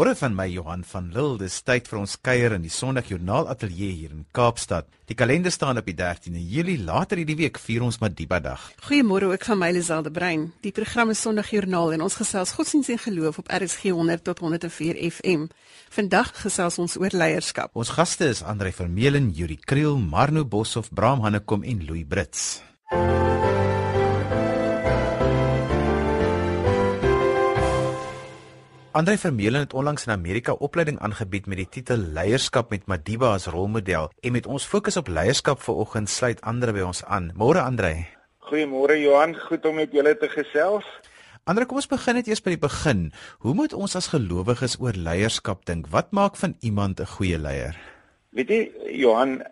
Goeiemôre van my Johan van Lille. Dis tyd vir ons kuier in die Sondagjoernaal Ateljee hier in Kaapstad. Die kalender staan op die 13de Julie. Later hierdie week vier ons Madiba Dag. Goeiemôre ook van my Liselde Brein. Die program is Sondagjoernaal en ons gesels godsdienst en geloof op RSG 100 tot 104 FM. Vandag gesels ons oor leierskap. Ons gaste is Andre Vermeulen, Yuri Kriel, Marno Boshoff, Bram Hannekom en Louis Brits. Andre Vermeulen het onlangs in Amerika opleiding aangebied met die titel Leierskap met Madiba as rolmodel en met ons fokus op leierskap vanoggend sluit Andre by ons aan. Môre Andre. Goeiemôre Johan, goed om met julle te gesels. Andre, kom ons begin net eers by die begin. Hoe moet ons as gelowiges oor leierskap dink? Wat maak van iemand 'n goeie leier? Weet jy Johan,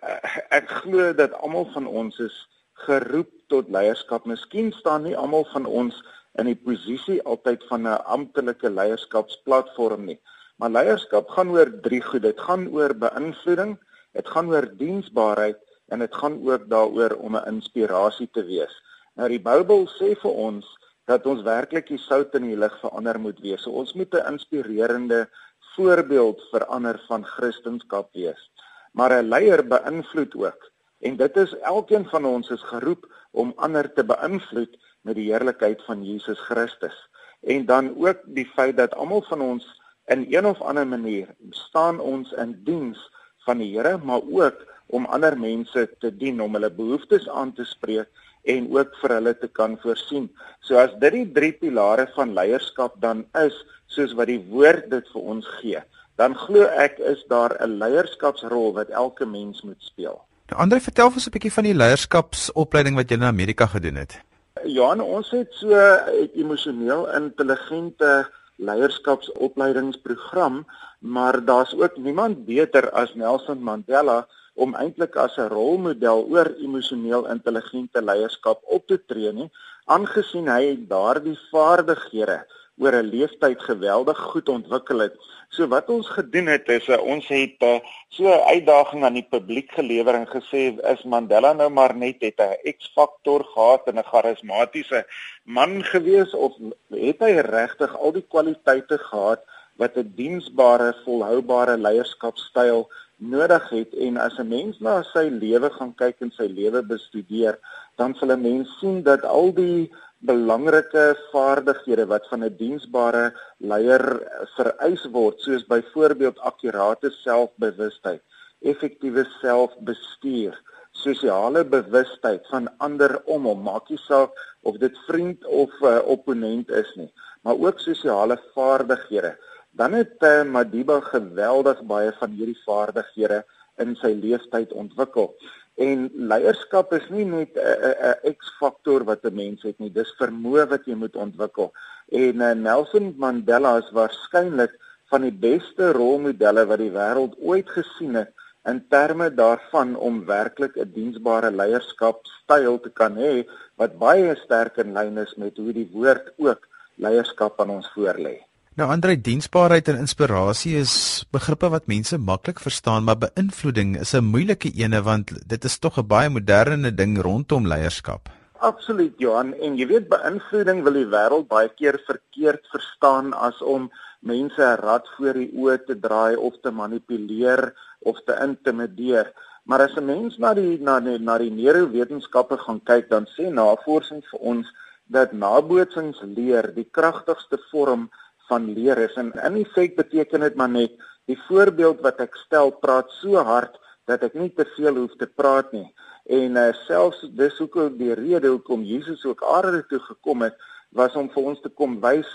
ek glo dat almal van ons is geroep tot leierskap. Miskien staan nie almal van ons in die posisie altyd van 'n amptelike leierskapsplatform nie. Maar leierskap gaan oor drie goed. Dit gaan oor beïnvloeding, dit gaan oor diensbaarheid en dit gaan ook daaroor om 'n inspirasie te wees. Nou die Bybel sê vir ons dat ons werklik die sout in die lig vir ander moet wees. So ons moet 'n inspirerende voorbeeld vir ander van Christendom wees. Maar 'n leier beïnvloed ook. En dit is elkeen van ons is geroep om ander te beïnvloed met die heerlikheid van Jesus Christus. En dan ook die feit dat almal van ons in een of ander manier staan ons in diens van die Here, maar ook om ander mense te dien om hulle behoeftes aan te spreek en ook vir hulle te kan voorsien. So as dit die drie pilare van leierskap dan is, soos wat die woord dit vir ons gee, dan glo ek is daar 'n leierskapsrol wat elke mens moet speel. Nou Andre, vertel ons 'n bietjie van die leierskapsopleiding wat jy in Amerika gedoen het. Johan, ons het so 'n emosioneel intelligente leierskapsopleidingsprogram, maar daar's ook niemand beter as Nelson Mandela om eintlik as 'n rolmodel oor emosioneel intelligente leierskap op te tree nie, aangesien hy daardie vaardighede oor 'n leeftyd geweldig goed ontwikkel het. So wat ons gedoen het is uh, ons het uh, so 'n uitdaging aan die publiek gelewer en gesê is Mandela nou maar net het 'n X-faktor gehad en 'n charismatiese man gewees of het hy regtig al die kwaliteite gehad wat 'n diensbare, volhoubare leierskapstyl nodig het en as 'n mens na sy lewe gaan kyk en sy lewe bestudeer, dan sal 'n mens sien dat al die belangrike vaardighede wat van 'n diensbare leier vereis word, soos byvoorbeeld akkurate selfbewustheid, effektiewe selfbestuur, sosiale bewustheid van ander om hom, maak nie saak of dit vriend of uh, opponent is nie, maar ook sosiale vaardighede. Dan het uh, Madiba geweldig baie van hierdie vaardighede in sy lewenstyd ontwikkel. En leierskap is nie net 'n X-faktor wat 'n mens het nie, dis vermoë wat jy moet ontwikkel. En uh, Nelson Mandela is waarskynlik van die beste rolmodelle wat die wêreld ooit gesien het in terme daarvan om werklik 'n diensbare leierskapstyl te kan hê wat baie sterk in lyn is met hoe die woord ook leierskap aan ons voorlê. Nou Andre, diensbaarheid en inspirasie is begrippe wat mense maklik verstaan, maar beïnvloeding is 'n moeilike ene want dit is tog 'n baie moderne ding rondom leierskap. Absoluut Johan, en jy weet beïnvloeding wil die wêreld baie keer verkeerd verstaan as om mense 'n rad voor die oë te draai of te manipuleer of te intimideer. Maar as 'n mens na die na die na die neurowetenskappe gaan kyk, dan sê navorsing vir ons dat nabootsingsleer die kragtigste vorm van leer is. En in feite beteken dit maar net die voorbeeld wat ek stel praat so hard dat ek nie te veel hoef te praat nie. En uh, selfs dis hoekom die rede hoekom Jesus ook aarde toe gekom het was om vir ons te kom wys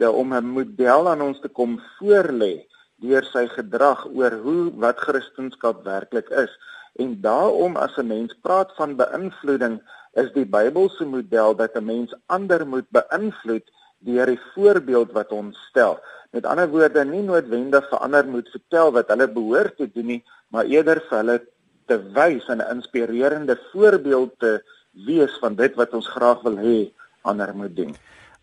dat om 'n model aan ons te kom voorlê deur sy gedrag oor hoe wat Christendom werklik is. En daarom as 'n mens praat van beïnvloeding is die Bybelse model dat 'n mens ander moet beïnvloed deur die voorbeeld wat ons stel. Met ander woorde, nie noodwendig verander moet vertel wat hulle behoort te doen nie, maar eerder vir hulle te wys en 'n inspirerende voorbeeld te wees van dit wat ons graag wil hê ander moet doen.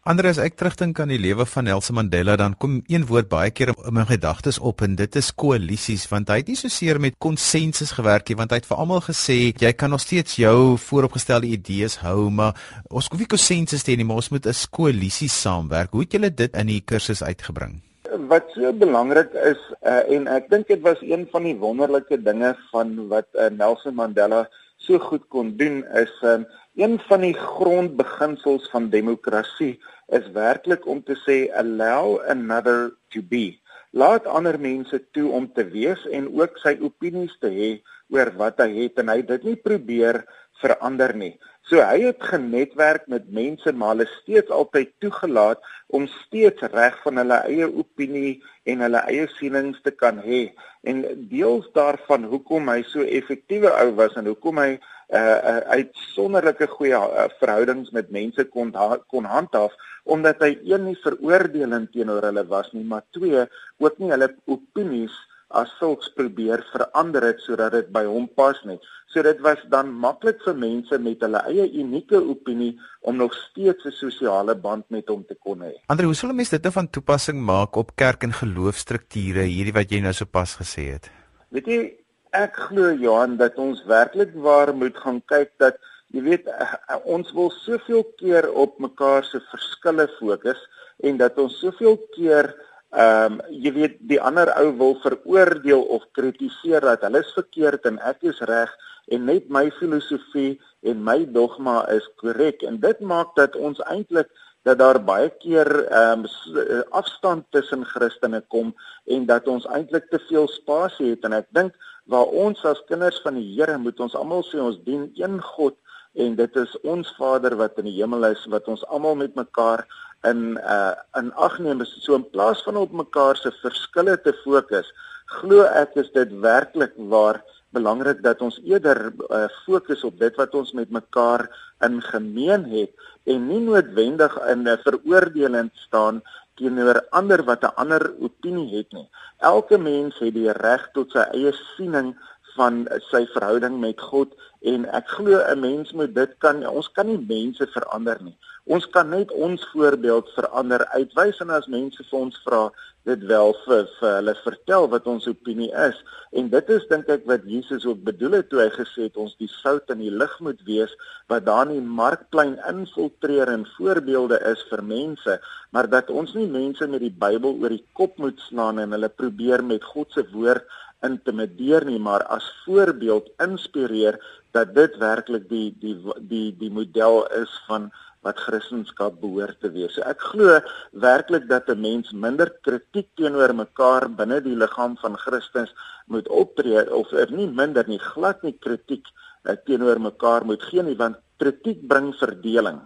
Ander as ek terugdink aan die lewe van Nelson Mandela, dan kom een woord baie keer in my gedagtes op en dit is koalisies, want hy het nie so seer met konsensus gewerk nie, want hy het vir almal gesê jy kan nog steeds jou vooropgestelde idees hou, maar ons hoef nie konsensus te hê nie, maar ons moet 'n koalisie saamwerk. Hoe het julle dit in die kursus uitgebring? wat so belangrik is uh, en ek dink dit was een van die wonderlike dinge van wat uh, Nelson Mandela so goed kon doen is um, een van die grondbeginsels van demokrasie is werklik om te sê allow another to be. Laat ander mense toe om te wees en ook sy opinies te hê oor wat hy het en hy dit nie probeer verander nie. So hy het genetwerk met mense maar hulle steeds altyd toegelaat om steeds reg van hulle eie opinie en hulle eie sienings te kan hê. En deels daarvan hoekom hy so effektiewe ou was en hoekom hy uh, uh, uitsonderlike goeie uh, verhoudings met mense kon kon handhaaf omdat hy een nie veroordelend teenoor hulle was nie, maar twee ook nie hulle opinies as sulks probeer verander het sodat dit by hom pas net. So dit was dan maklik vir mense met hulle eie unieke opinie om nog steeds 'n sosiale band met hom te kon hê. Andre, hoe sou mense dit nou van toepassing maak op kerk en geloofstrukture hierdie wat jy nou sopas gesê het? Weet jy, ek glo Johan dat ons werklik waar moet gaan kyk dat jy weet eh, ons wil soveel keer op mekaar se verskille fokus en dat ons soveel keer Ehm um, jy weet die ander ou wil veroordeel of kritiseer dat hulle is verkeerd en ek is reg en net my filosofie en my dogma is korrek. En dit maak dat ons eintlik dat daar baie keer ehm um, afstand tussen Christene kom en dat ons eintlik te veel spasie het. En ek dink waar ons as kinders van die Here moet ons almal sê ons dien een God en dit is ons Vader wat in die hemel is wat ons almal met mekaar in uh in ag neem. Is so in plaas van op mekaar se verskille te fokus glo ek is dit werklik waar belangrik dat ons eerder uh, fokus op dit wat ons met mekaar in gemeen het en nie noodwendig in 'n veroordeling staan teenoor ander wat 'n ander opinie het nie. Elke mens het die reg tot sy eie siening van sy verhouding met God en ek glo 'n mens moet dit kan ons kan nie mense verander nie. Ons kan net ons voorbeeld verander uitwys en as mense vir ons vra dit wel vir, vir hulle vertel wat ons opinie is. En dit is dink ek wat Jesus ook bedoel het toe hy gesê het ons die sout in die lig moet wees wat daar in die markplein infiltreer en voorbeelde is vir mense maar dat ons nie mense met die Bybel oor die kop moet slaan en hulle probeer met God se woord intimideer nie maar as voorbeeld inspireer dat dit werklik die die die die model is van wat Christendom behoort te wees. So ek glo werklik dat 'n mens minder kritiek teenoor mekaar binne die liggaam van Christus moet optree of er nie minder nie glad nie kritiek uh, teenoor mekaar moet gee nie want kritiek bring verdeling.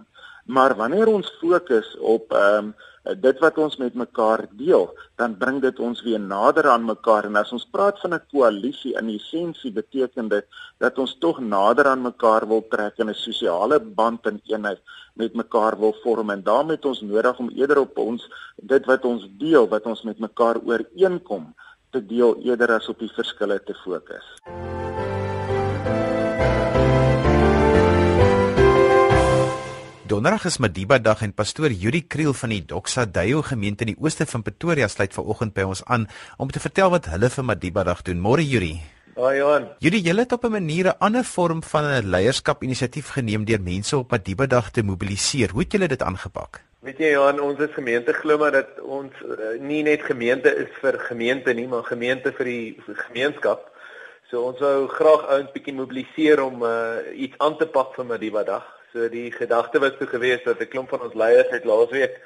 Maar wanneer ons fokus op ehm um, dit wat ons met mekaar deel, dan bring dit ons weer nader aan mekaar en as ons praat van 'n koalisie in essensie beteken dit dat ons tog nader aan mekaar wil trek en 'n sosiale band en eenheid met mekaar wil vorm en daarmee het ons nodig om eerder op ons dit wat ons deel, wat ons met mekaar ooreenkom, te deel eerder as op die verskille te fokus. Donderdag is Madiba dag en pastoor Yuri Kriel van die Doxa Dayo gemeente in die ooste van Pretoria sluit vanoggend by ons aan om te vertel wat hulle vir Madiba dag doen. Môre Yuri. Haai Johan. Yuri, julle het op 'n manier 'n ander vorm van 'n leierskap inisiatief geneem deur mense op Madiba dag te mobiliseer. Hoe het julle dit aangepak? Weet jy Johan, ons is gemeente glo maar dat ons uh, nie net gemeente is vir gemeente nie, maar gemeente vir die vir gemeenskap. So ons wou graag ouens bietjie mobiliseer om uh, iets aan te pak vir Madiba dag. So die gedagte was toe gewees dat 'n klomp van ons leiers het laasweek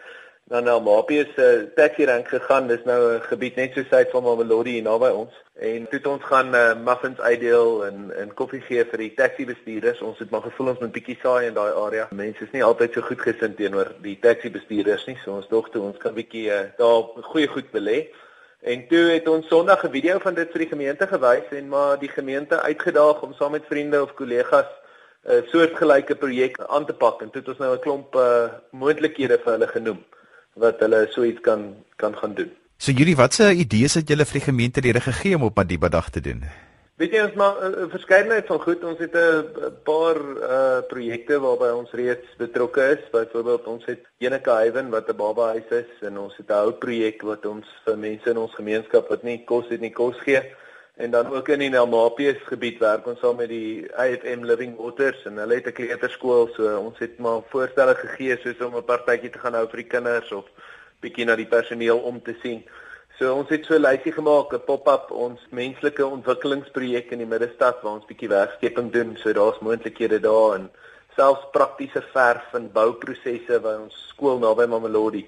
na na Mapie se taxi rank gegaan. Dis nou 'n gebied net so suid van Mamelodi hier naby ons. En toe het ons gaan uh, muffins uitdeel en en koffie gee vir die taxi bestuurders. Ons het maar gevoel ons moet bietjie saai in daai area. Mense is nie altyd so goed gesind teenoor die taxi bestuurders nie. So ons dog toe ons kan bietjie uh, daar goeie goed belê. En toe het ons Sondag 'n video van dit vir die gemeente gewys en maar die gemeente uitgedaag om saam met vriende of kollegas 'n soortgelyke projek aan te pak en dit het ons nou 'n klomp uh, moontlikhede vir hulle genoem wat hulle so iets kan kan gaan doen. So julle watse idees het julle vir die gemeentelede gegee om op Madiba dag te doen? Weet jy ons maar 'n uh, verskeidenheid van goed. Ons het 'n paar uh projekte waarby ons reeds betrokke is. Byvoorbeeld ons het Eneke Haven wat 'n baba huis is en ons het 'n hou projek wat ons vir mense in ons gemeenskap wat nie kos het nie kos gee. En dan ook in die Nelmapies gebied werk ons saam met die AFM Living Waters en hulle het 'n kleuterskool so ons het maar voorstelle gegee soos om 'n partytjie te gaan hou vir die kinders of bietjie na die personeel om te sien. So ons het so 'n lysie gemaak, 'n pop-up ons menslike ontwikkelingsprojek in die middestad waar ons bietjie werkskeping doen. So daar's moontlikhede daar en selfs praktiese verf en bouprosesse by ons skool naby Mamelodi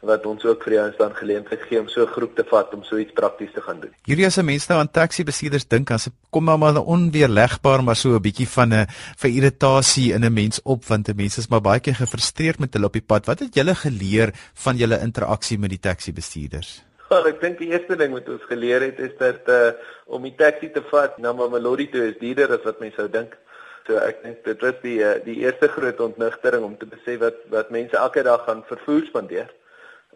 wat ons ook vir die ouens dan geleentheid gee om so 'n groep te vat om so iets prakties te gaan doen. Hierdie as 'n mens nou aan taxi bestuurders dink as kom maar maar onweerlegbaar maar so 'n bietjie van 'n vir irritasie in 'n mens op want 'n mens is maar baie keer gefrustreerd met hulle op die pad. Wat het julle geleer van julle interaksie met die taxi bestuurders? Wel, ek dink die eerste ding wat ons geleer het is dat uh om die taxi te vat na Mamelodi toe is duurder as wat mense sou dink. So ek dink dit was die uh, die eerste groot ontnigtering om te besef wat wat mense elke dag gaan vervoer spandeer.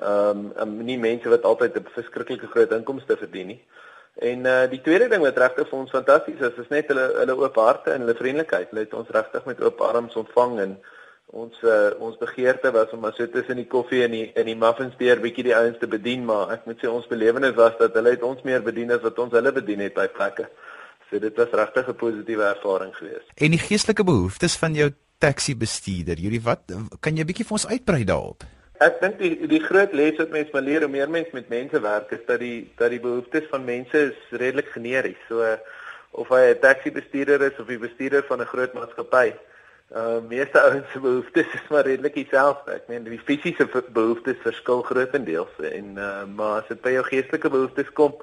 Ehm um, nie mense wat altyd 'n verskriklike groot inkomste verdien nie. En uh die tweede ding wat regtig vir ons fantasties is, is net hulle hulle oop harte en hulle vriendelikheid. Hulle het ons regtig met oop arms ontvang en ons uh, ons begeerte was om maar so tussen die koffie en die in die muffins deur bietjie die ouens te bedien, maar ek moet sê ons belewenis was dat hulle het ons meer bedien as wat ons hulle bedien het by plekke. So dit was regtig 'n positiewe ervaring geweest. En die geestelike behoeftes van jou taxi bestuurder, Julie, wat kan jy bietjie vir ons uitbrei daarop? Ek dink die die groot les wat mense maar leer hoe meer mense met mense werk is dat die dat die behoeftes van mense is redelik generies. So of hy 'n taxi bestuurder is of 'n bestuurder van 'n groot maatskappy. Uh meeste ouens se behoeftes is maar redelik dieselfde. Ek meen die fisiese behoeftes verskil grootendeels en uh maar as dit by jou geestelike behoeftes kom,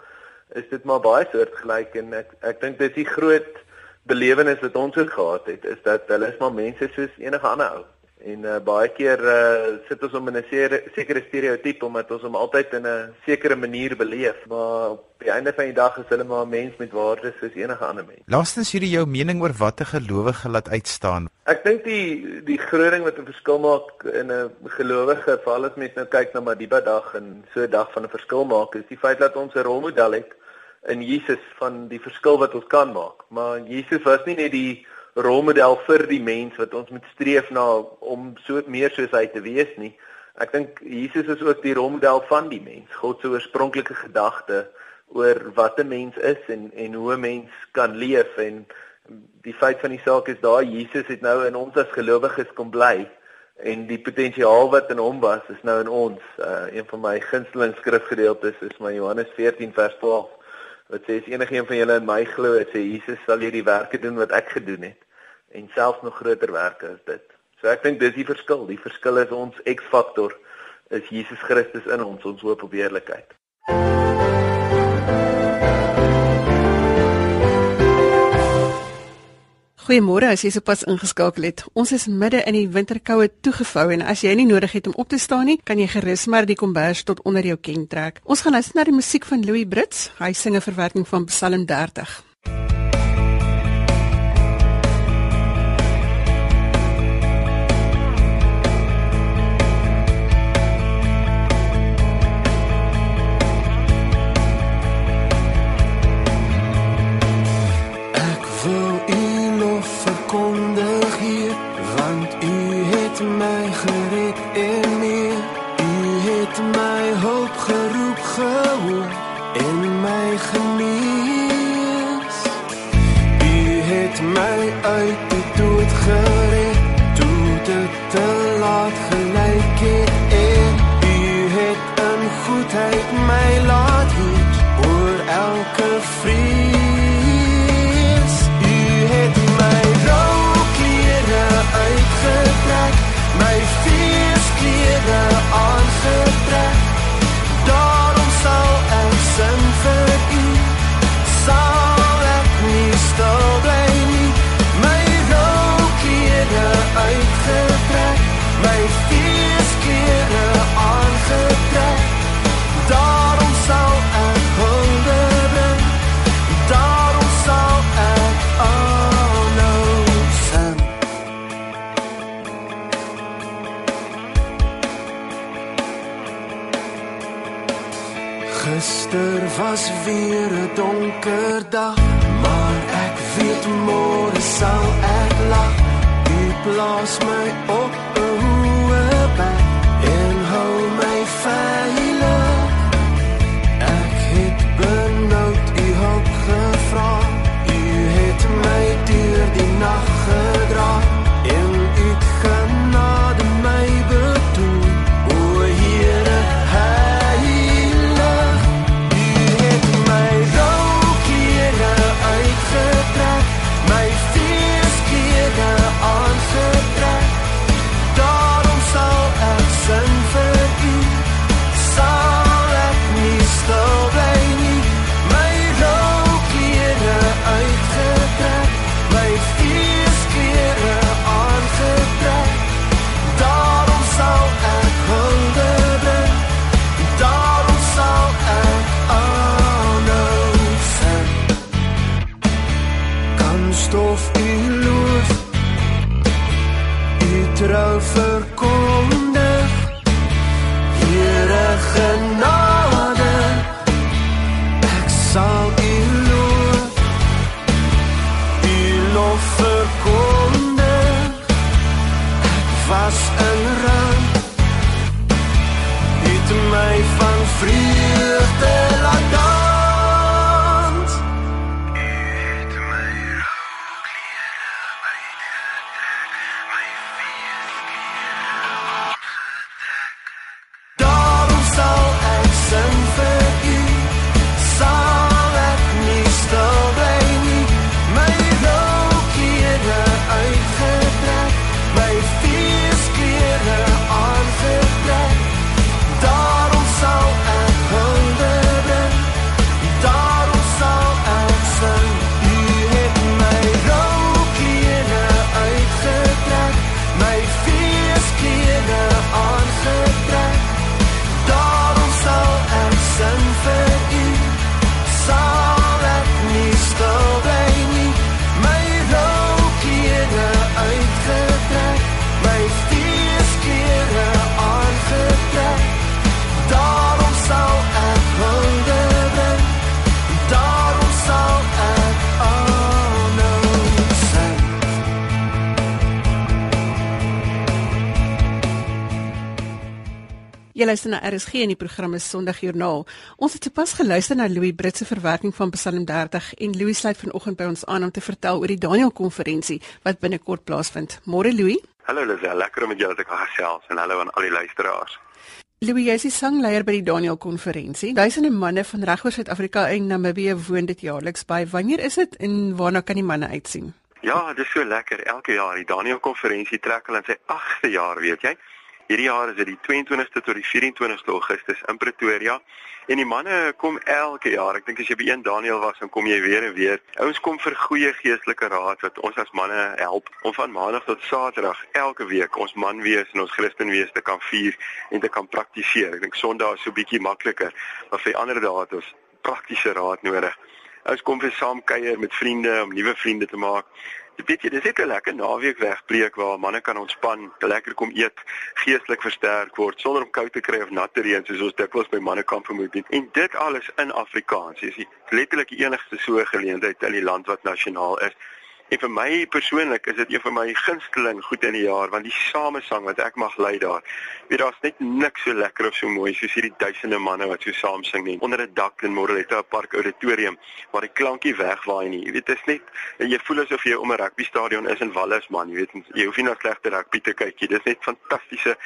is dit maar baie soortgelyk en ek ek dink dis die groot belewenis wat ons ook gehad het is dat hulle is maar mense soos enige ander ou. En uh, baie keer uh, sit ons om in 'n sekere stereotype omdat ons hom altyd in 'n sekere manier beleef, maar op die einde van die dag is hulle maar 'n mens met waardes soos enige ander mens. Laastens hierdie jou mening oor wat 'n gelowige laat uitstaan. Ek dink die die groot ding wat 'n verskil maak in 'n gelowige, veral as mens nou kyk na Madiba dag en so 'n dag van 'n verskil maak, is die feit dat ons 'n rolmodel het in Jesus van die verskil wat ons kan maak. Maar Jesus was nie net die rolmodel vir die mens wat ons moet streef na om so meer soos hy te wees nie. Ek dink Jesus is ook die rolmodel van die mens. God se oorspronklike gedagte oor wat 'n mens is en en hoe 'n mens kan leef en die feit van die saak is daai Jesus het nou in ons as gelowiges kom bly en die potensiaal wat in hom was is nou in ons. Uh, een van my gunsteling skrifgedeeltes is my Johannes 14 vers 12 wat sê as enige een van julle in my glo, sê Jesus sal jy die werke doen wat ek gedoen het en selfs nog groter werke as dit. So ek dink dis die verskil. Die verskil is ons X-faktor is Jesus Christus in ons, ons hoop op heerlikheid. Goeiemôre, as jy sopas ingeskakel het. Ons is midde in die winterkoue toegevou en as jy nie nodig het om op te staan nie, kan jy gerus maar die kombers tot onder jou ken trek. Ons gaan luister na die musiek van Louis Brits. Hy sing 'n verwerking van Psalm 30. weer 'n donker dag, maar ek weet môre sal ek lag. U plaas my op Jy luister na RSG in die programme Sondagjoernaal. Ons het sopas geluister na Louis Brits se verwerking van Psalm 30 en Louis sluit vanoggend by ons aan om te vertel oor die Daniel konferensie wat binnekort plaasvind. Môre Louis. Hallo Lisel, lekker om met julle te kan gesels en hallo aan al die luisteraars. Louis jy is die sangleier by die Daniel konferensie. Duisende manne van regoor Suid-Afrika en Namibië woon dit jaarliks by. Wanneer is dit en waarna kan die manne uitsien? Ja, dit is so lekker elke jaar. Die Daniel konferensie trek al in sy 8de jaar, weet jy. Hierdie jaar is dit die 22ste tot die 24ste Augustus in Pretoria. En die manne kom elke jaar. Ek dink as jy by een Daniel was, dan kom jy weer en weer. Ouens kom vir goeie geestelike raad wat ons as manne help om van maandag tot saterdag elke week ons man wees en ons Christen wees te kan vier en te kan praktiseer. Ek dink Sondag is so bietjie makliker, maar vir ander dae het ons praktiese raad nodig. Ons kom vir saam kuier met vriende om nuwe vriende te maak. Weet jy, dis net 'n lekker naweek wegpreek waar manne kan ontspan, lekker kom eet, geestelik versterk word sonder om koud te kry of nat te reën soos ons dikwels by mannekampe moet doen. En dit alles in Afrikaans. Dis letterlik die enigste so geleentheid in die land wat nasionaal is. En vir my persoonlik is dit een van my gunsteling goed in die jaar want die samesang wat ek mag lei daar. Weet daar's net niks so lekker of so mooi soos hierdie duisende manne wat so saam sing nie onder 'n dak in Moreletta Park auditorium waar die klankie wegwaai nie. Jy weet dit is net jy voel asof jy om 'n rugbystadion is in Wallis man, jy weet jy hoef nie na slegte rugby te kyk nie. Dis net fantastiese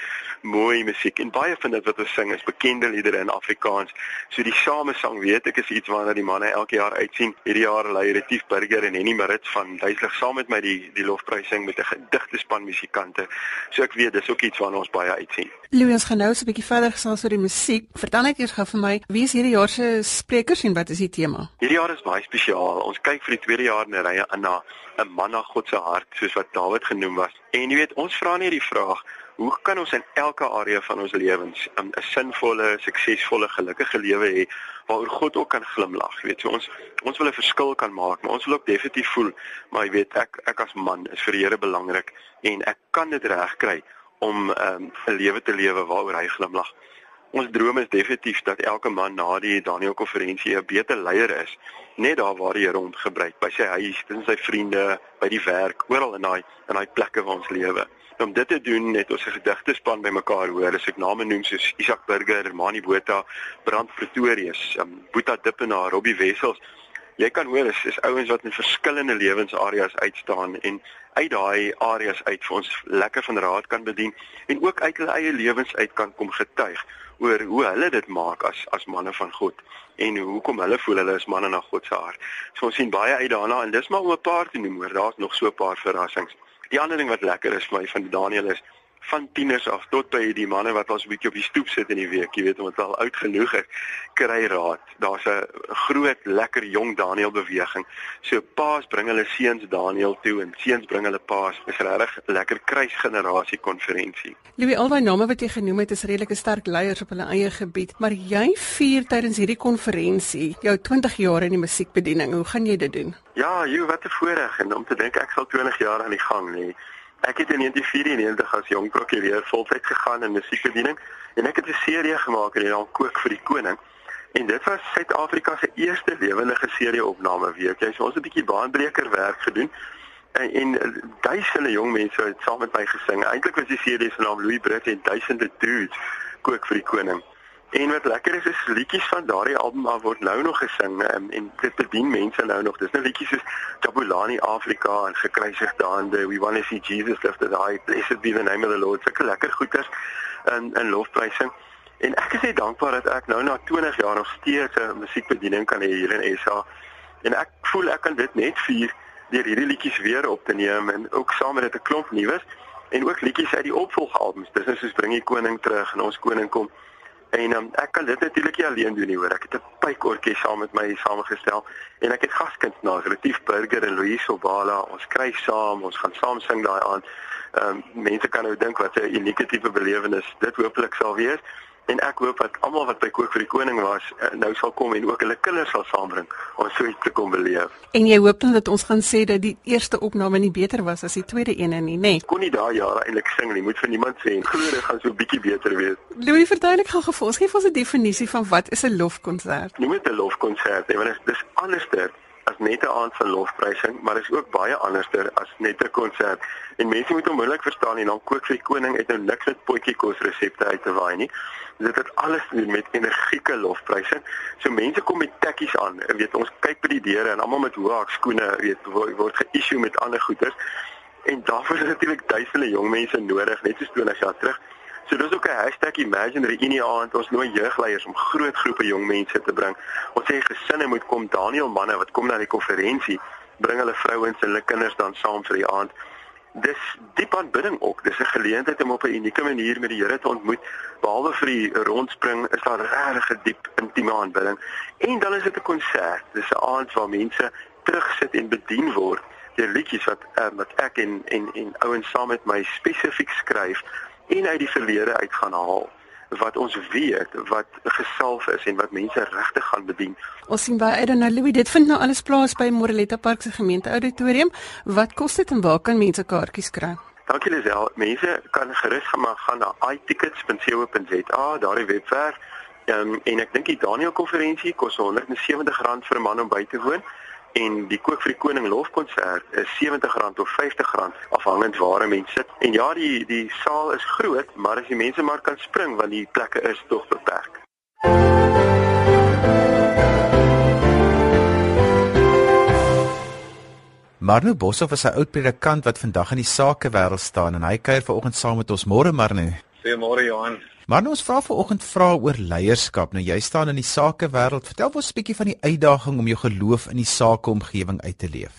mooi musiek en baie van dit wat ons sing is bekende liedere in Afrikaans. So die samesang weet ek is iets waarna die manne elke jaar uitsien. Hierdie jaar lei Retief Burger en Henny Marit van Duislig saam met my die die lofprysing met 'n gedigte span musikante. So ek weet dis ook iets waarna ons baie uitsien. Louis gaan nou so 'n bietjie verder gesels oor die musiek. Vertel net eers gou vir my, wie is hierdie jaar se sprekers en wat is die tema? Hierdie jaar is baie spesiaal. Ons kyk vir die tweede jaar in 'n ry aan na 'n man na God se hart, soos wat Dawid genoem was. En jy weet, ons vra nie die vraag Hoe kan ons in elke area van ons lewens 'n sinvolle, suksesvolle, gelukkige lewe hê waaroor God ook kan glimlag? Jy weet, so ons ons wil 'n verskil kan maak, maar ons wil ook definitief voel, maar jy weet, ek ek as man is vir die Here belangrik en ek kan dit regkry om um, 'n lewe te lewe waaroor hy glimlag. Ons droom is definitief dat elke man na die Daniel konferensie 'n beter leier is, net daar waar die Here hom gebruik, by sy huis, tussen sy vriende, by die werk, oral in daai in daai plekke waar ons lewe. En om dit te doen het ons 'n gedigte span bymekaar hoor, as ek name noem soos Isak Burger, Mani Botha, Brand Pretorius, um, Boeta Dippenaar, Robbie Wessels. Jy kan hoor is is ouens wat in verskillende lewensareas uitstaan en uit daai areas uit vir ons lekker van raad kan bedien en ook uit hulle eie lewens uit kan kom getuig oor hoe hulle dit maak as as manne van God en hoekom hulle voel hulle is manne na God se hart. So ons sien baie uit daarna en dis maar om 'n paar te noem, hoor, daar's nog so 'n paar verrassings. Die ander ding wat lekker is vir my van Daniel is van tieners af tot by die manne wat ons 'n bietjie op die stoep sit in die week, jy weet, omdat hulle al oud genoeg is, kry raad. Daar's 'n groot lekker jong Daniel beweging. So paas bring hulle seuns Daniel toe en seuns bring hulle paas. Dis regtig lekker kruisgenerasie konferensie. Louis, al daai name wat jy genoem het is redelike sterk leiers op hulle eie gebied, maar jy vier tydens hierdie konferensie jou 20 jaar in die musiekbediening. Hoe gaan jy dit doen? Ja, jy wat 'n voorreg en om te dink ek sal 20 jaar aan die gang lê. Ek het in 1994 as jong prokureur voltyds gegaan in musiekbediening en ek het 'n serie gemaak in die naam Kook vir die Koning. En dit was Suid-Afrika se eerste lewendige serie opname week. Jy so ons 'n bietjie baanbreker werk gedoen. En, en duisende jong mense het saam met my gesing. Eintlik was die serie se naam Louis Brits en duisende dudes Kook vir die Koning. En wat lekker is is liedjies van daardie album af word nou nog gesing um, en dit bedien mense nou nog. Dis nou liedjies soos Jabulani Afrika en gekruisigde hande, We Want to See Jesus Lifted High, Blessed Be the Name of the Lord. Sulke lekker goeters in in lofprysing. En ek is net dankbaar dat ek nou na 20 jaar nog steeds 'n musiekbediening kan hê hier in SA. En ek voel ek kan dit net vier deur hierdie liedjies weer op te neem en ook saam met 'n klomp nuus en ook liedjies uit die opvolgalbums. Dis nou soos Bring die Koning terug en Ons Koning kom. En um, ek kan dit natuurlik nie alleen doen nie hoor. Ek het 'n pykorkes saam met my saamgestel en ek het gaskunstenaars, Retief Burger en Louise Obala. Ons skryf saam, ons gaan saam sing daai aand. Ehm um, mense kan nou dink wat 'n unieke tipe belewenis dit hopelik sal wees. En ek hoop dat almal wat by Kook vir die Koning was, uh, nou sal kom en ook hulle kinders sal saambring om so iets te kom beleef. En jy hoop dan dat ons gaan sê dat die eerste opname nie beter was as die tweede ene nie, nê? Nee. Kon nie daai jare eintlik sing nie, moet vir niemand sê. en Glo dit gaan so 'n bietjie beter wees. Louis, verduidelik gou vir ons, gee vir ons 'n definisie van wat is 'n lofkonsert? Noem dit 'n lofkonsert, nee, want dit is anderster as net 'n aand van lofprysing, maar is ook baie anderster as net 'n konsert. En mense moet onmiddellik verstaan en dan kook vir die koning uit nou niks met potjie kos resepte uit te waai nie. Dit het alles doen met energieke lofprysing. So mense kom met tekkies aan. Jy weet, ons kyk by die deure en almal met hoë skoene, weet, word, ge-issue met ander goeders. En daarvoor is natuurlik duisende jong mense nodig, net soos 20 jaar terug. So dis ook 'n hashtag Imagine Reunie aand. Ons nooi jeugleiers om groot groepe jong mense te bring. Ons sê gesinne moet kom, Daniel manne wat kom na die konferensie, bring hulle vrouens en hulle kinders dan saam vir die aand. Dis diep aanbidding ook. Dis 'n geleentheid om op 'n unieke manier met die Here te ontmoet. Behalwe vir die rondspring is daar regtig 'n diep intieme aanbidding. En dan is dit 'n konsert. Dis 'n aand waar mense terugsit en bedien word deur liedjies wat uh, wat ek en en en ouens saam met my spesifiek skryf en uit die verlede uit gaan haal wat ons weet wat gesalf is en wat mense regtig gaan bedien. Ons sien baie uit daarna Louis, dit vind nou alles plaas by Moreletta Park se gemeente auditorium. Wat kos dit en waar kan mense kaartjies kry? Dankie Lisel. Mense kan gerus gaan gaan na itickets.co.za, daardie webwerf. Um, en ek dink die Daniel konferensie kos R170 vir 'n man om by te woon en die kook vir die koning lofkonsert is R70 of R50 afhangend waar 'n mens sit. En ja, die die saal is groot, maar as die mense maar kan spring want die plekke is tog beperk. Marno Boshoff is 'n oud predikant wat vandag in die sakewêreld staan en hy kuier vanoggend saam met ons. Môre Marno. Goeiemôre Johan. Maar ons vra vanoggend vra oor leierskap. Nou jy staan in die sakewêreld. Vertel ons 'n bietjie van die uitdaging om jou geloof in die sakeomgewing uit te leef.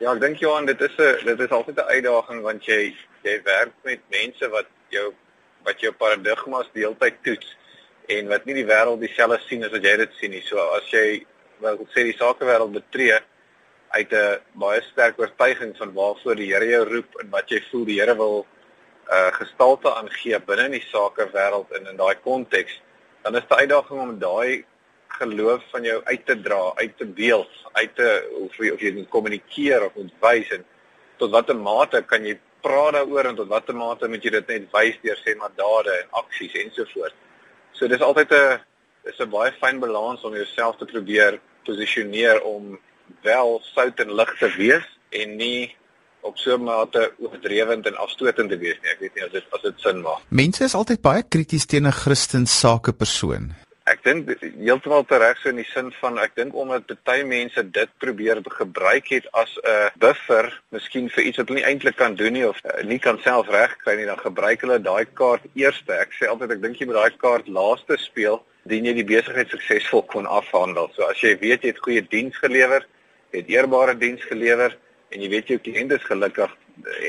Ja, ek dink Johan, dit is 'n dit is altyd 'n uitdaging want jy jy werk met mense wat jou wat jou paradigmas deeltyd toets en wat nie die wêreld dieselfde sien as wat jy dit sien nie. So as jy wil sê die sakewêreld betree uit 'n baie sterk oortuiging van waarvoor die Here jou roep en wat jy voel die Here wil uh gestalte aangee binne in die sakewêreld en in daai konteks, dan is dit 'n uitdaging om daai geloof van jou uit te dra, uit te beeld, uit te of jy of jy moet kommunikeer of moet wys en tot watter mate kan jy praat daaroor en tot watter mate moet jy dit net wys deur sê maar dade en aksies ensovoorts. So dis altyd 'n dis 'n baie fyn balans om jouself te probeer posisioneer om wel sout en lig te wees en nie op so 'n mate oordrewend en afstotend te wees nie. Ek weet nie as dit as dit sin maak. Mense is altyd baie krities teen 'n Christen sakepersoon. Ek dink heeltemal reg so in die sin van ek dink omdat baie mense dit probeer gebruik het as 'n buffer, miskien vir iets wat hulle nie eintlik kan doen nie of uh, nie kan self regkry nie, dan gebruik hulle daai kaart eerste. Ek sê altyd ek dink jy moet daai kaart laaste speel dien jy die besigheid suksesvol kon afhandel. So as jy weet jy het goeie diens gelewer, het eerbare diens gelewer en jy weet jou kliënt is gelukkig,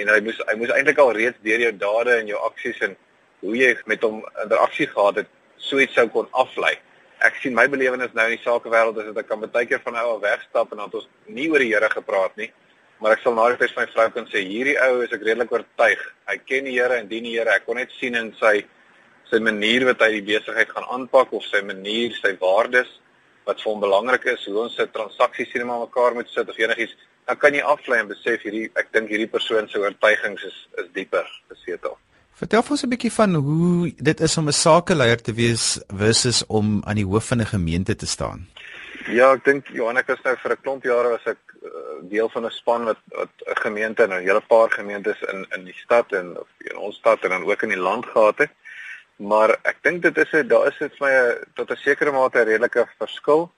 en hy moes hy moes eintlik al reeds deur jou dade en jou aksies en hoe jy met hom interaksie gehad het, so iets sou kon aflei. Ek sien my belewenis nou in die sakewêreld is dat ek kan baie keer van nou al wegstap en dan het ons nie oor die Here gepraat nie. Maar ek sal na die tyd my vrou kan sê hierdie ou is ek redelik oortuig. Hy ken die Here en dien die Here. Ek kon net sien in sy sy manier wat hy die besigheid gaan aanpak of sy manier, sy waardes wat vir hom belangrik is, hoe ons se transaksies maar mekaar moet sit of enigiets, dan kan jy aflei en besef hierdie ek dink hierdie persoon se oortuigings is is dieper, gesetel. Vertel vir ons 'n bietjie van hoe dit is om 'n sakeleier te wees versus om aan die hoof van 'n gemeente te staan. Ja, ek dink Johan ek was nou vir 'n klomp jare was ek uh, deel van 'n span wat wat 'n gemeente en 'n hele paar gemeentes in in die stad en of in ons stad en dan ook in die land gehad het. Maar ek dink dit is 'n daar is dit vir my 'n tot 'n sekere mate 'n redelike verskil.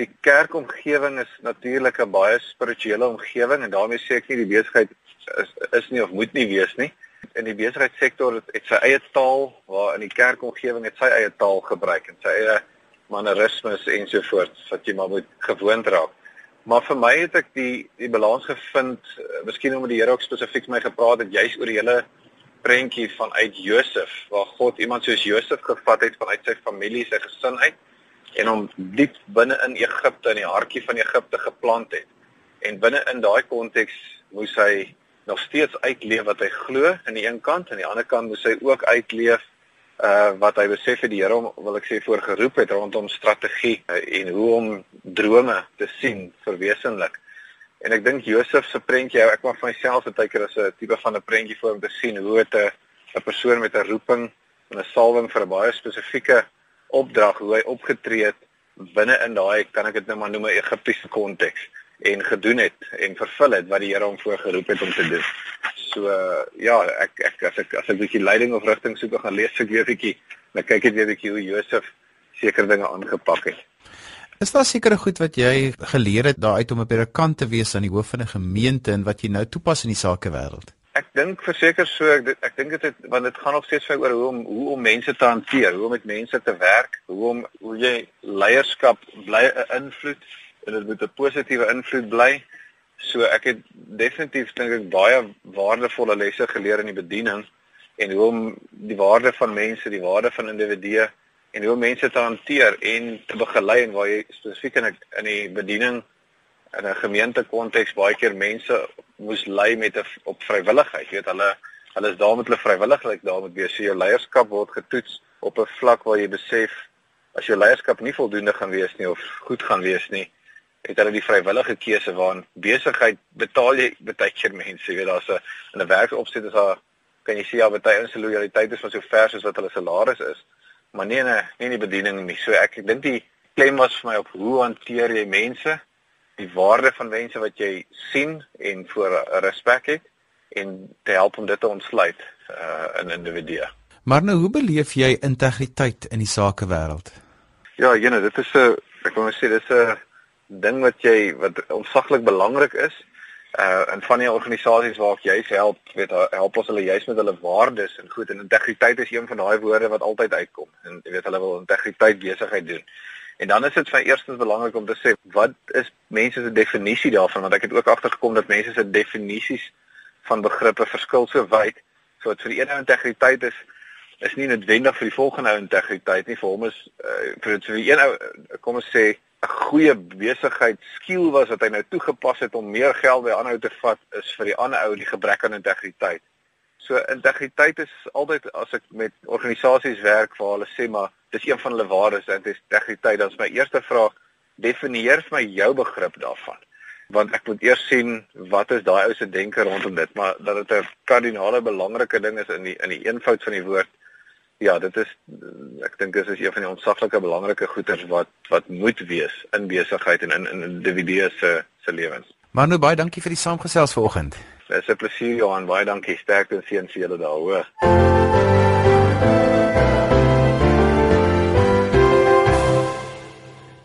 Die kerkomgewing is natuurlik 'n baie spirituele omgewing en daarmee sê ek nie die besigheid is is nie of moet nie wees nie. In die besigheidssektor het, het sy eie taal waar in die kerkomgewing het sy eie taal gebruik en sy eie mannerismes ensovoorts wat jy maar moet gewoond raak. Maar vir my het ek die die balans gevind, uh, miskien omdat die Here ook spesifiek my gepraat het juis oor die hele prentjie vanuit Josef waar God iemand soos Josef gevat het vanuit sy familie, sy gesin uit en hom diep binne in Egipte in die hartjie van Egipte geplant het. En binne in daai konteks moes hy nog steeds uitleef wat hy glo aan die een kant en aan die ander kant moes hy ook uitleef uh wat hy besef het die Here hom wil ek sê voorgeroep het rondom strategie uh, en hoe om drome te sien verwesenlik. En ek dink Josef se prentjie, ek maak vir myself baie keer as 'n tipe van 'n prentjie voor om te sien hoe dit 'n 'n persoon met 'n roeping en 'n salwing vir 'n baie spesifieke opdrag hoe hy opgetree het binne in daai kan ek dit nou maar noem 'n Egiptiese konteks en gedoen het en vervul het wat die Here hom voorgeroep het om te doen. So uh, ja, ek ek as ek as ek 'n bietjie leiding of rigting soek, gaan lees ek weer 'n bietjie, dan kyk ek weer 'n bietjie hoe Josef sekere dinge aangepak het. Is daar sekere goed wat jy geleer het daaruit om 'n predikant te wees aan die hoof van 'n gemeente en wat jy nou toepas in die sakewêreld? Ek dink verseker so ek ek dink dit want dit gaan nog steeds vir oor hoe om hoe om mense te hanteer, hoe om met mense te werk, hoe om hoe jy leierskap bly 'n invloed en dit moet 'n positiewe invloed bly. So ek het definitief dink ek baie waardevolle lesse geleer in die bediening en hoe om die waarde van mense, die waarde van individue en hoe om mense te hanteer en te begelei en waar jy spesifiek in in die bediening in 'n gemeente konteks baie keer mense moes lei met 'n op vrywilligheid. Jy weet hulle hulle is daar met hulle vrywilligheid daar moet wees. So jou leierskap word getoets op 'n vlak waar jy besef as jou leierskap nie voldoende gaan wees nie of goed gaan wees nie, het hulle die vrywillige keuse waarin besigheid betaal jy baie keer mense, jy weet daar's 'n in 'n werksopset is daar kan jy sien ja baie ons lojaliteit is van so ver soos wat hulle salaris is, maar nie in 'n nie in die bediening nie. So ek ek dink die klem was vir my op hoe hanteer jy mense? Die waarde van mense wat jy sien en voor respek het en te help om dit te ontsluit uh, in individue. Maar nou hoe beleef jy integriteit in die sakewêreld? Ja, jene, dit is 'n ek wil net sê dis 'n ding wat jy wat ontsaglik belangrik is. Uh in van die organisasies waar ek juis help, weet help ons hulle juis met hulle waardes en goed en integriteit is een van daai woorde wat altyd uitkom. En jy weet hulle wil integriteit besigheid doen. En dan is dit vir eerstens belangrik om te sê wat is mense se definisie daarvan want ek het ook agtergekom dat mense se definisies van begrippe verskil so wyd. So wat vir die een ou integriteit is is nie noodwendig vir die volgende ou integriteit nie. Vir hom is uh, vir vir die een ou kom ons sê 'n goeie besigheid skill was wat hy nou toegepas het om meer geld by ander ou te vat is vir die ander ou die gebrek aan integriteit. So integriteit is altyd as ek met organisasies werk waar hulle sê maar dis een van hulle waardes en dis integriteit. Dan is my eerste vraag definieer vir my jou begrip daarvan. Want ek moet eers sien wat is daai ou se denke rondom dit, maar dat dit 'n kardinale belangrike ding is in die in die eenvoud van die woord. Ja, dit is ek dink dis is een van die ontsaglike belangrike goeders wat wat moet wees in besigheid en in in individue se se lewens. Maar nou baie dankie vir die saamgesels vanoggend. Dis 'n plesier Johan, baie dankie. Sterkte en seën vir julle daar, hoor.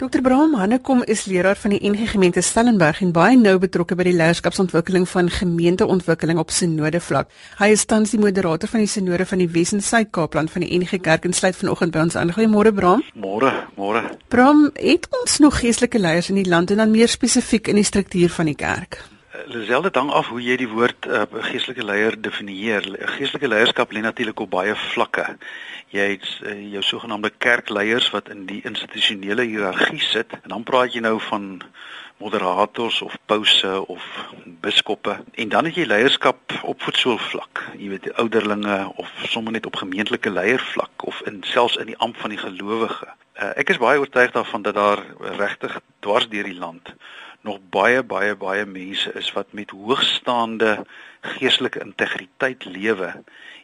Dr. Braam Hannekom is leraar van die NG Gemeente Stellenberg en baie nou betrokke by die leierskapsontwikkeling van gemeenteontwikkeling op synode vlak. Hy is tans die moderator van die synode van die Wes en Suid-Kaapland van die NG Kerk en sluit vanoggend by ons aan. Goeiemôre Braam. Môre, môre. Braam, het ons nog geestelike leiers in die land en dan meer spesifiek in die struktuur van die kerk? Eh, Lisel dit hang af hoe jy die woord uh, geestelike leier definieer. Geestelike leierskap lê natuurlik op baie vlakke. Jy het uh, jou sogenaamde kerkleiers wat in die institusionele hiërargie sit en dan praat jy nou van moderators of pouse of biskoppe en dan het jy leierskap op voetsoolvlak jy weet ouderlinge of sommer net op gemeentelike leiervlak of in selfs in die amp van die gelowige uh, ek is baie oortuig daarvan dat daar regtig dwars deur die land nog baie baie baie mense is wat met hoogstaande geestelike integriteit lewe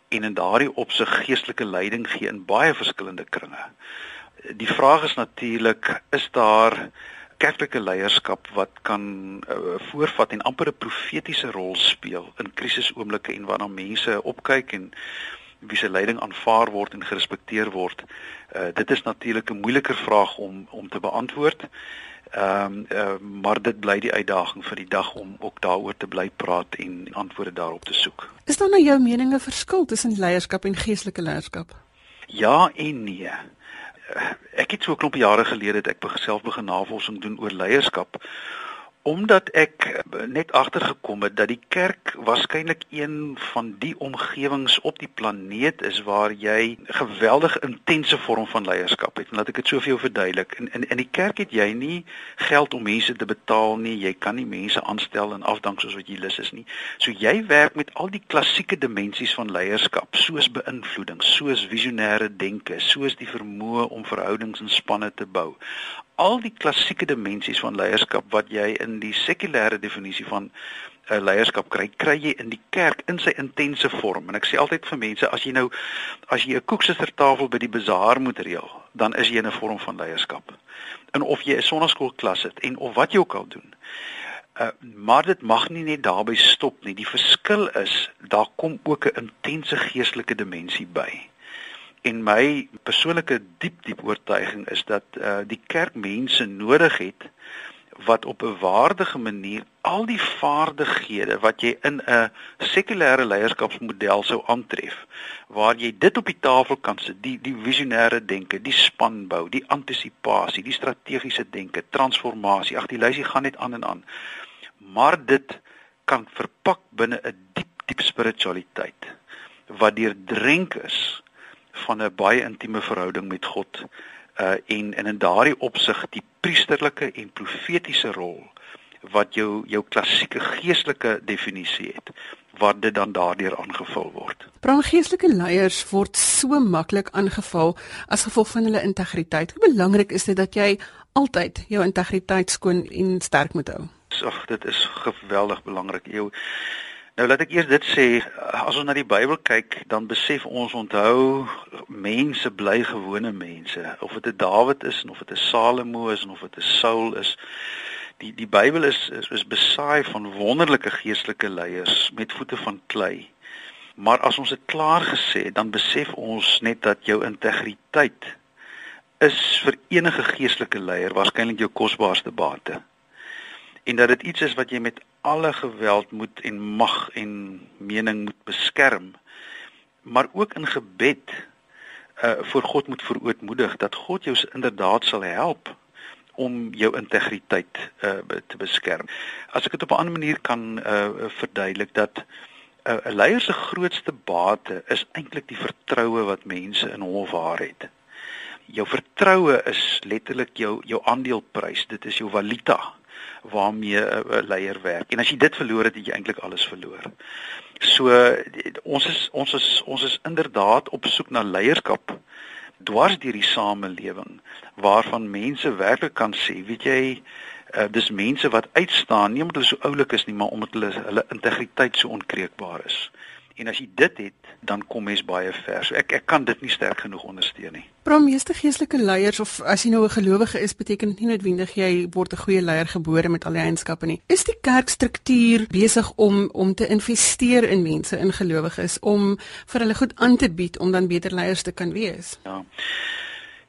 en in daardie opsig geestelike leiding gee in baie verskillende kringe die vraag is natuurlik is daar kerklike leierskap wat kan uh, voorvat en amper 'n profetiese rol speel in krisisoomblikke en waarna mense opkyk en wie se leiding aanvaar word en gerespekteer word. Uh, dit is natuurlik 'n moeiliker vraag om om te beantwoord. Ehm um, uh, maar dit bly die uitdaging vir die dag om ook daaroor te bly praat en antwoorde daarop te soek. Is daar nou jou meninge verskil tussen leierskap en geestelike leierskap? Ja en nee ek het so 'n klomp jare gelede het ek self begin navorsing doen oor leierskap omdat ek net agtergekom het dat die kerk waarskynlik een van die omgewings op die planeet is waar jy 'n geweldige intense vorm van leierskap het. Laat ek dit so vir jou verduidelik. In in in die kerk het jy nie geld om mense te betaal nie. Jy kan nie mense aanstel en afdank soos wat jy lus is nie. So jy werk met al die klassieke dimensies van leierskap, soos beïnvloeding, soos visionêre denke, soos die vermoë om verhoudings en spanne te bou al die klassieke dimensies van leierskap wat jy in die sekulêre definisie van 'n eh, leierskap kry, kry jy in die kerk in sy intense vorm. En ek sê altyd vir mense, as jy nou as jy 'n koeksissertafel by die bazaar moet reël, dan is jy in 'n vorm van leierskap. En of jy 'n sonnaskoolklas het en of wat jy ook al doen. Uh, maar dit mag nie net daarby stop nie. Die verskil is daar kom ook 'n intense geestelike dimensie by. En my persoonlike diep diep oortuiging is dat uh die kerk mense nodig het wat op 'n waardige manier al die vaardighede wat jy in 'n sekulêre leierskapsmodel sou aantref waar jy dit op die tafel kan sit die die visionêre denke die spanbou die antisipasie die strategiese denke transformasie ag die lysie gaan net aan en aan maar dit kan verpak binne 'n diep diep spiritualiteit wat deurdrenk is van 'n baie intieme verhouding met God uh en en in daardie opsig die priesterlike en profetiese rol wat jou jou klassieke geestelike definisie het waar dit dan daardeur aangevul word. Brangeestelike leiers word so maklik aangeval as gevolg van hulle integriteit. Hoe belangrik is dit dat jy altyd jou integriteit skoon en sterk moet hou? Ag, dit is geweldig belangrik. Jou Nou laat ek eers dit sê, as ons na die Bybel kyk, dan besef ons onthou mense bly gewone mense, of dit 'n Dawid is of dit 'n Salomo is of dit 'n Saul is. Die die Bybel is is, is besaai van wonderlike geestelike leiers met voete van klei. Maar as ons dit klaar gesê het, dan besef ons net dat jou integriteit is vir enige geestelike leier waarskynlik jou kosbaarste bate en dat dit iets is wat jy met alle geweld moet en mag en mening moet beskerm maar ook in gebed uh voor God moet verootmoedig dat God jou inderdaad sal help om jou integriteit uh te beskerm. As ek dit op 'n ander manier kan uh verduidelik dat 'n uh, leier se grootste bate is eintlik die vertroue wat mense in hom of haar het. Jou vertroue is letterlik jou jou aandeleprys, dit is jou valuta waarmee 'n leier werk. En as jy dit verloor het, het jy eintlik alles verloor. So ons is ons is ons is inderdaad op soek na leierskap dwars deur die samelewing waarvan mense werklik kan sê, weet jy, uh, dis mense wat uitstaan, nie omdat hulle so oulik is nie, maar omdat hulle hulle integriteit so onkreukbaar is. En as jy dit het, dan kom mens baie ver. So ek ek kan dit nie sterk genoeg ondersteun nie. Prom meeste geestelike leiers of as jy nou 'n gelowige is, beteken dit nie noodwendig jy word 'n goeie leier gebore met al die eienskappe nie. Is die kerkstruktuur besig om om te investeer in mense, in gelowiges om vir hulle goed aan te bied om dan beter leiers te kan wees? Ja.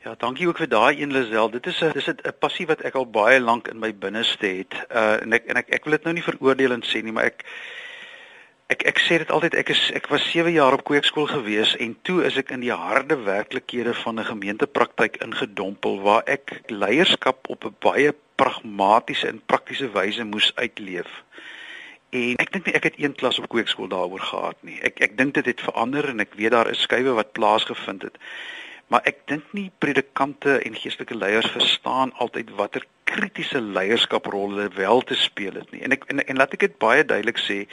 Ja, dankie ook vir daai een Lisel. Dit is 'n dis 'n passie wat ek al baie lank in my binneste het. Uh en ek en ek ek wil dit nou nie veroordelend sê nie, maar ek Ek ek sê dit altyd ek is ek was 7 jaar op kweekskool gewees en toe is ek in die harde werklikhede van 'n gemeentepraktyk ingedompel waar ek leierskap op 'n baie pragmatiese en praktiese wyse moes uitleef. En ek dink nie ek het een klas op kweekskool daaroor gehad nie. Ek ek dink dit het verander en ek weet daar is skuwe wat plaasgevind het. Maar ek dink nie predikante en geestelike leiers verstaan altyd watter kritiese leierskaprol hulle wel te speel het nie. En ek en, en laat ek dit baie duidelik sê,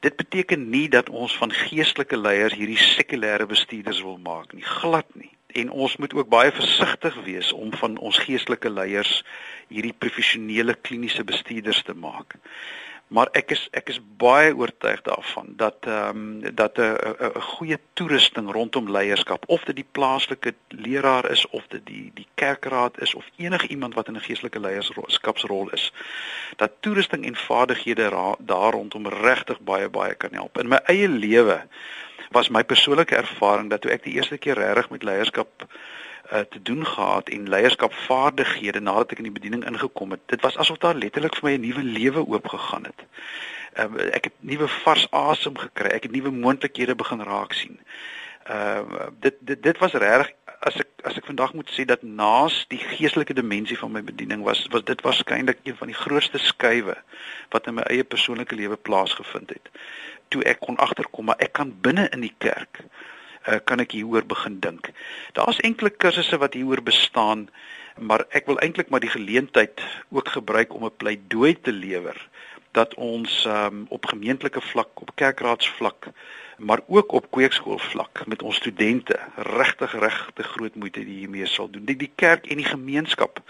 dit beteken nie dat ons van geestelike leiers hierdie sekulêre bestuurders wil maak nie, glad nie. En ons moet ook baie versigtig wees om van ons geestelike leiers hierdie professionele kliniese bestuurders te maak maar ek is ek is baie oortuig daarvan dat ehm um, dat 'n 'n goeie toerusting rondom leierskap of dit die plaaslike leraar is of dit die die kerkraad is of enige iemand wat in 'n geestelike leierskapsrol is dat toerusting en vaardighede daar rondom regtig baie baie kan help. In my eie lewe was my persoonlike ervaring dat toe ek die eerste keer regtig met leierskap uh, te doen gehad en leierskapvaardighede nadat ek in die bediening ingekom het. Dit was asof daar letterlik vir my 'n nuwe lewe oopgegaan het. Uh, ek het nuwe vars asem gekry. Ek het nuwe moontlikhede begin raak sien. Ehm uh, dit dit dit was regtig as ek as ek vandag moet sê dat naas die geestelike dimensie van my bediening was was dit waarskynlik een van die grootste skuwe wat in my eie persoonlike lewe plaasgevind het. Toe ek kon agterkom maar ek kan binne in die kerk uh, kan ek hieroor begin dink. Daar's enkele kursusse wat hieroor bestaan, maar ek wil eintlik maar die geleentheid ook gebruik om 'n pleidooi te lewer dat ons um, op gemeentelike vlak, op kerkraadsvlak, maar ook op kweekskoolvlak met ons studente regtig regte groot moeite hiermee sal doen. Die, die kerk en die gemeenskap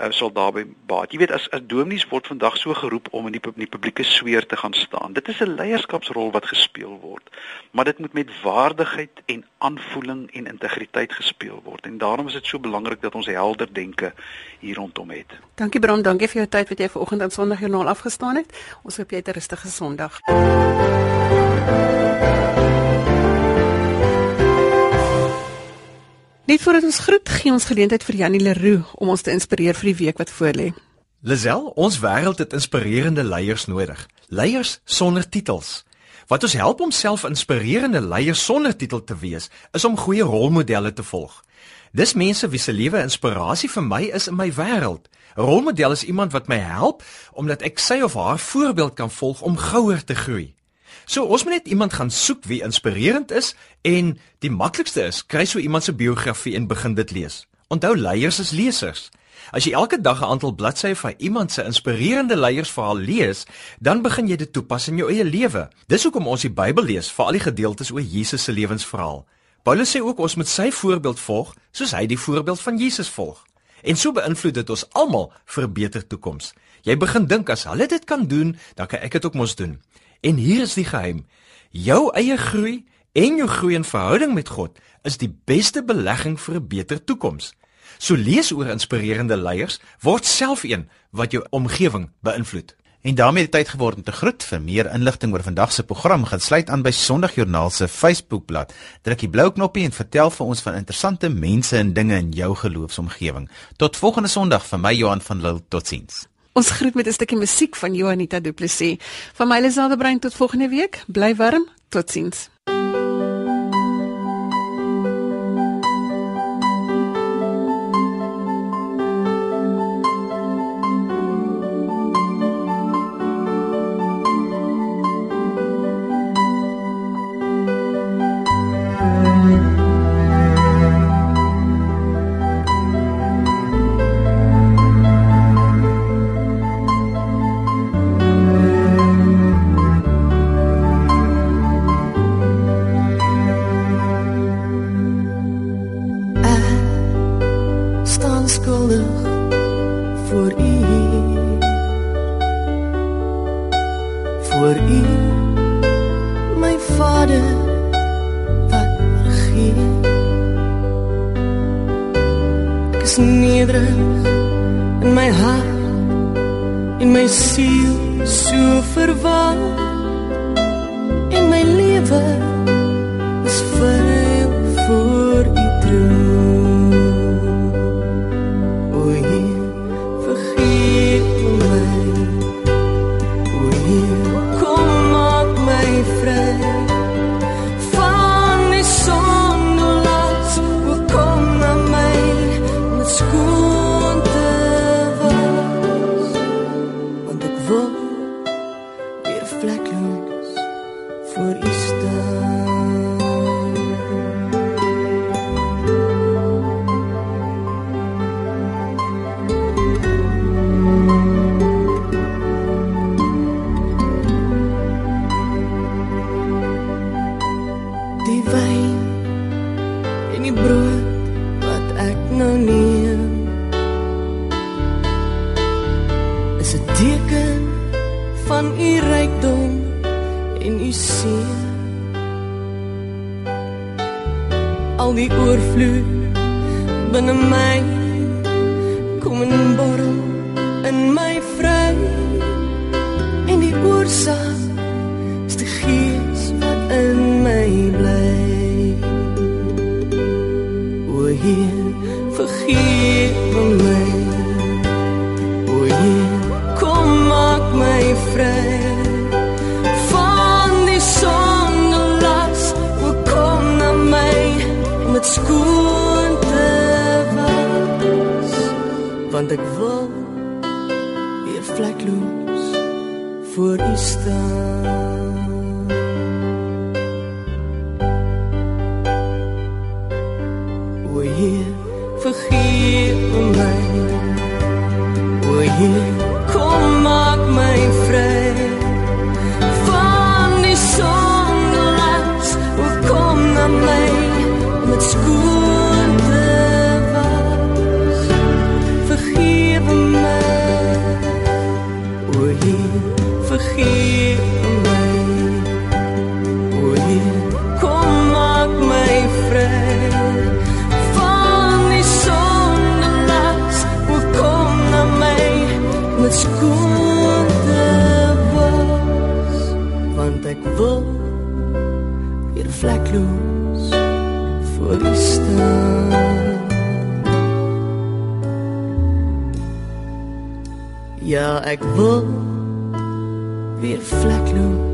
uh, sal daarbey baat. Jy weet as as dominees word vandag so geroep om in die, in die publieke sfeer te gaan staan. Dit is 'n leierskapsrol wat gespeel word, maar dit moet met waardigheid en aanvoeling en integriteit gespeel word. En daarom is dit so belangrik dat ons helder denke hier rondom het. Dankie Bram, dankie vir jou tyd wat jy vanoggend aan Sondagjoernaal afgestaan het. Ons hoop jy het 'n rustige Sondag. Net voordat ons groet, gee ons geleentheid vir Janie Leroux om ons te inspireer vir die week wat voorlê. Lisel, ons wêreld het inspirerende leiers nodig. Leiers sonder titels. Wat ons help om self inspirerende leiers sonder titel te wees, is om goeie rolmodelle te volg. Dis mense wie se lewe inspirasie vir my is in my wêreld. 'n Rolmodel is iemand wat my help omdat ek sy of haar voorbeeld kan volg om gouer te groei. So ons moet net iemand gaan soek wie inspirerend is en die maklikste is, kry so iemand se biografie en begin dit lees. Onthou leiers is lesers. As jy elke dag 'n aantal bladsye van iemand se inspirerende leiersverhaal lees, dan begin jy dit toepas in jou eie lewe. Dis hoekom ons die Bybel lees, veral die gedeeltes oor Jesus se lewensverhaal. Paulus sê ook ons moet sy voorbeeld volg, soos hy die voorbeeld van Jesus volg. En so beïnvloed dit ons almal vir 'n beter toekoms. Jy begin dink as hulle dit kan doen, dan kan ek dit ook mos doen. En hier is die geheim. Jou eie groei en jou groei in verhouding met God is die beste belegging vir 'n beter toekoms. So lees oor inspirerende leiers, word self een wat jou omgewing beïnvloed. En daarmee het tyd geword om te groet. Vir meer inligting oor vandag se program, gaan sluit aan by Sondagjoernaal se Facebookblad. Druk die blou knoppie en vertel vir ons van interessante mense en dinge in jou geloofsomgewing. Tot volgende Sondag vir my Johan van Lille. Totsiens. Ons groet met 'n stukkie musiek van Johanita Du Plessis. Van my Liselde Brein tot volgende week. Bly warm. Totsiens. voor u staan. O Heer, vergeef my. O Heer, Ek wil weer vlek loop